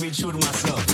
be true to myself.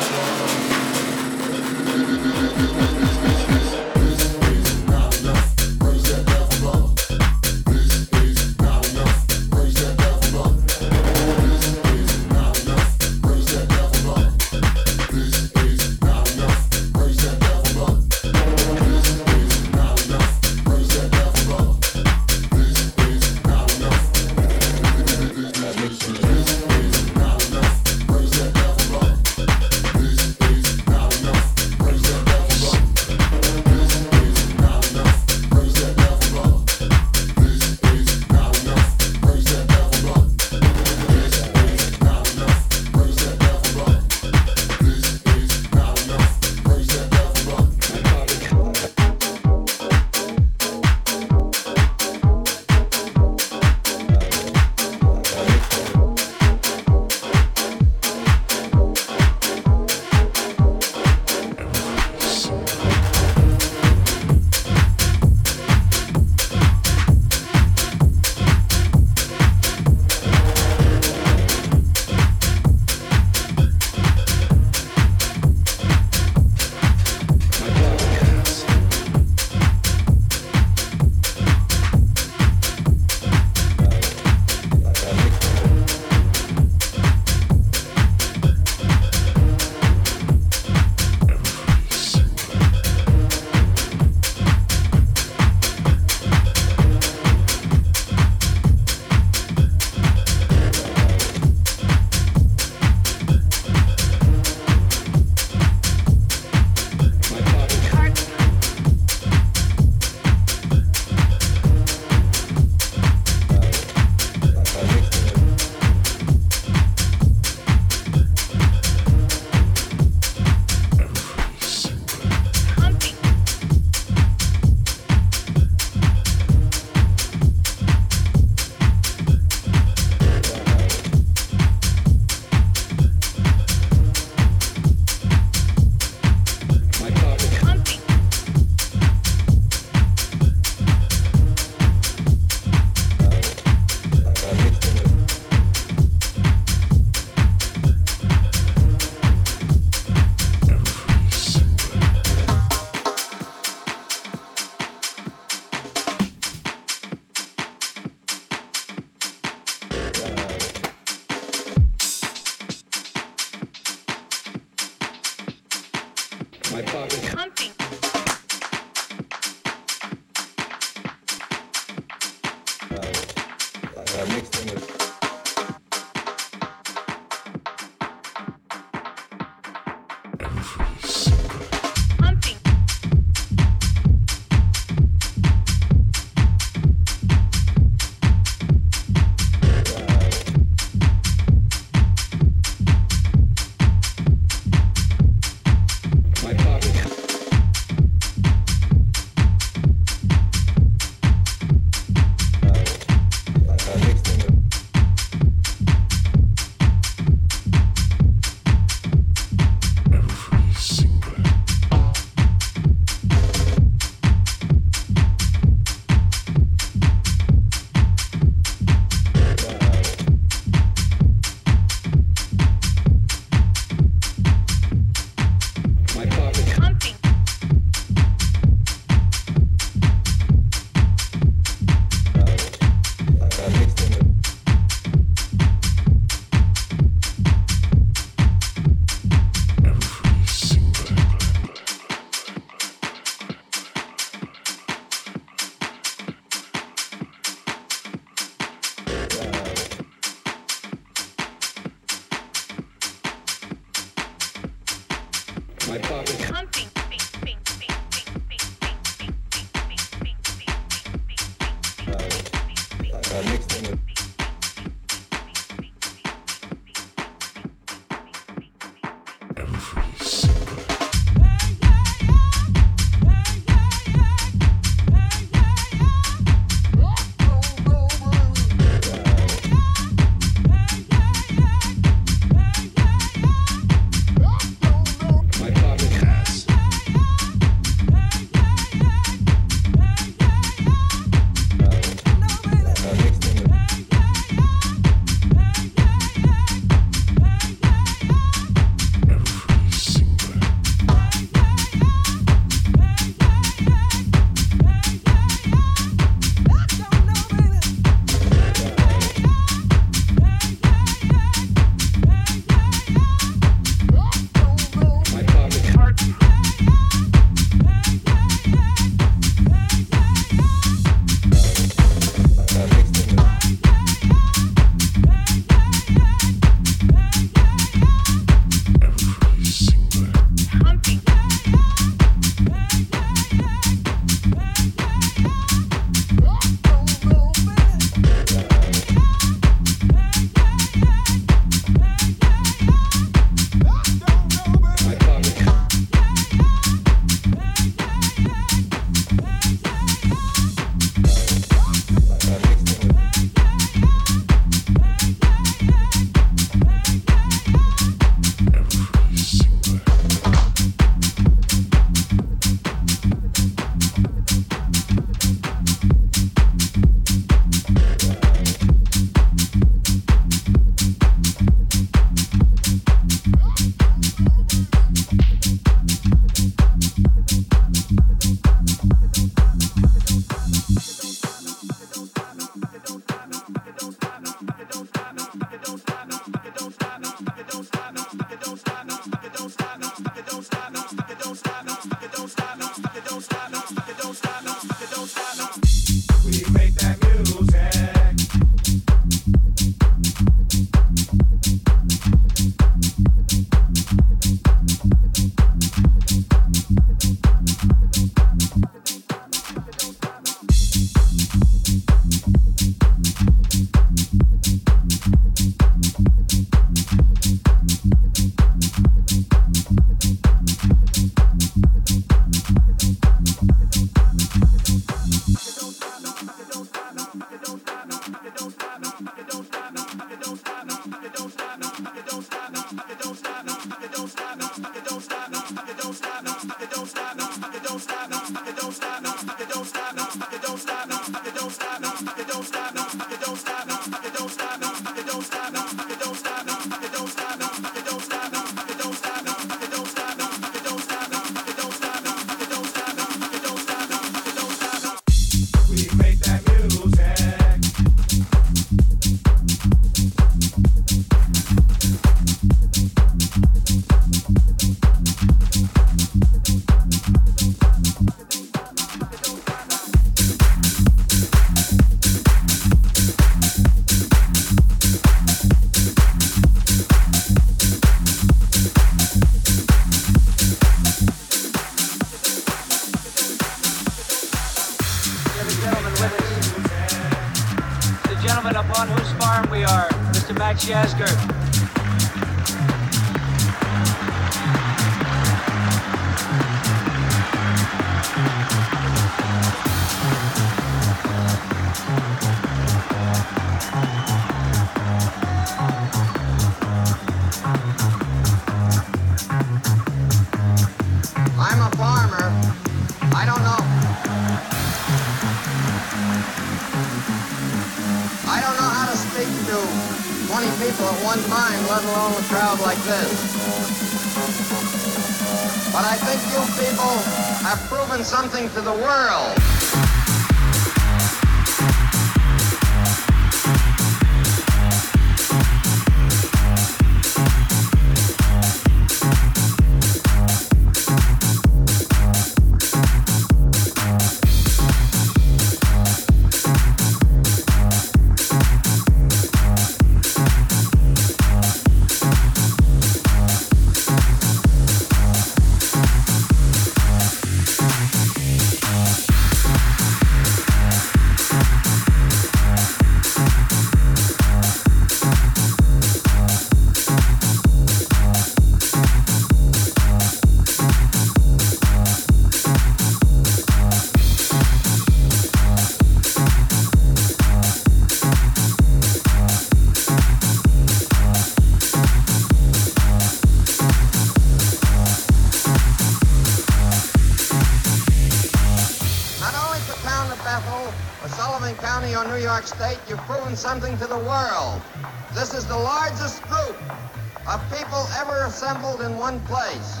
Assembled in one place.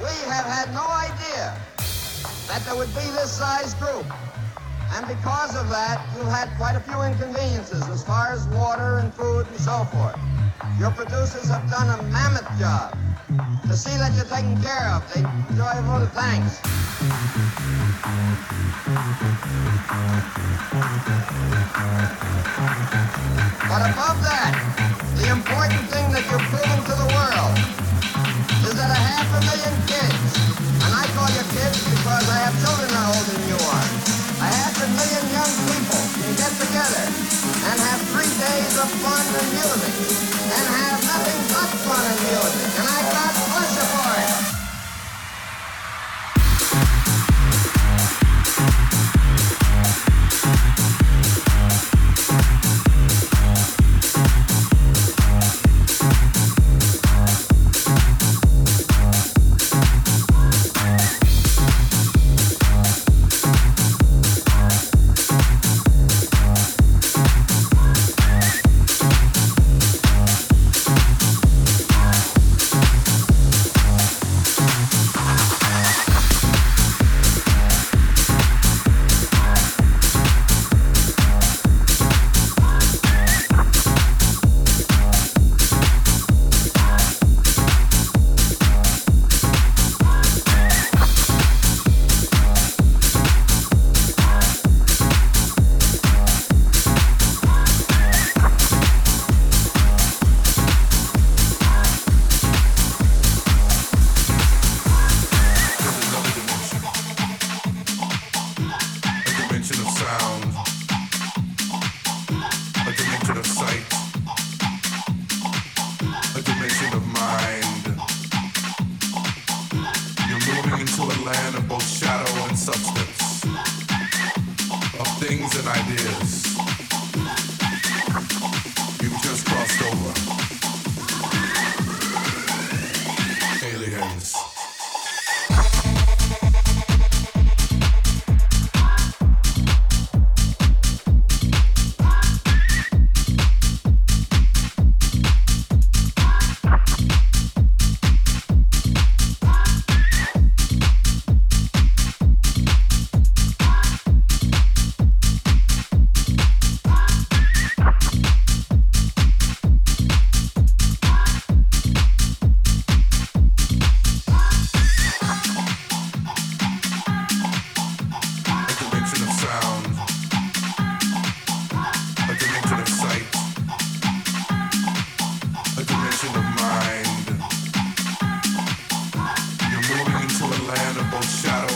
We have had no idea that there would be this size group. And because of that, you've had quite a few inconveniences as far as water and food and so forth. Your producers have done a mammoth job to see that you're taken care of. They enjoy a vote of thanks. But above that, the important thing that you're proving to the world is that a half a million kids, and I call you kids because I have children older than you are, a half a million young people can get together and have three days of fun and music, and have nothing but fun and music, and I got pleasure for it. land Hannibal Shadow.